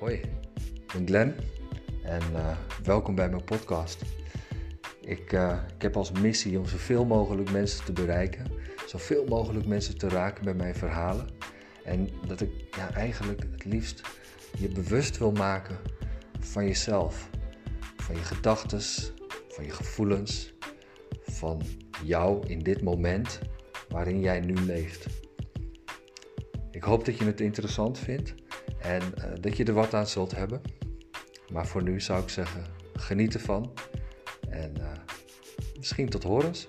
Hoi, ik ben Glenn en uh, welkom bij mijn podcast. Ik, uh, ik heb als missie om zoveel mogelijk mensen te bereiken, zoveel mogelijk mensen te raken bij mijn verhalen. En dat ik ja, eigenlijk het liefst je bewust wil maken van jezelf, van je gedachten, van je gevoelens, van jou in dit moment waarin jij nu leeft. Ik hoop dat je het interessant vindt en uh, dat je er wat aan zult hebben. Maar voor nu zou ik zeggen, geniet ervan en uh, misschien tot horens.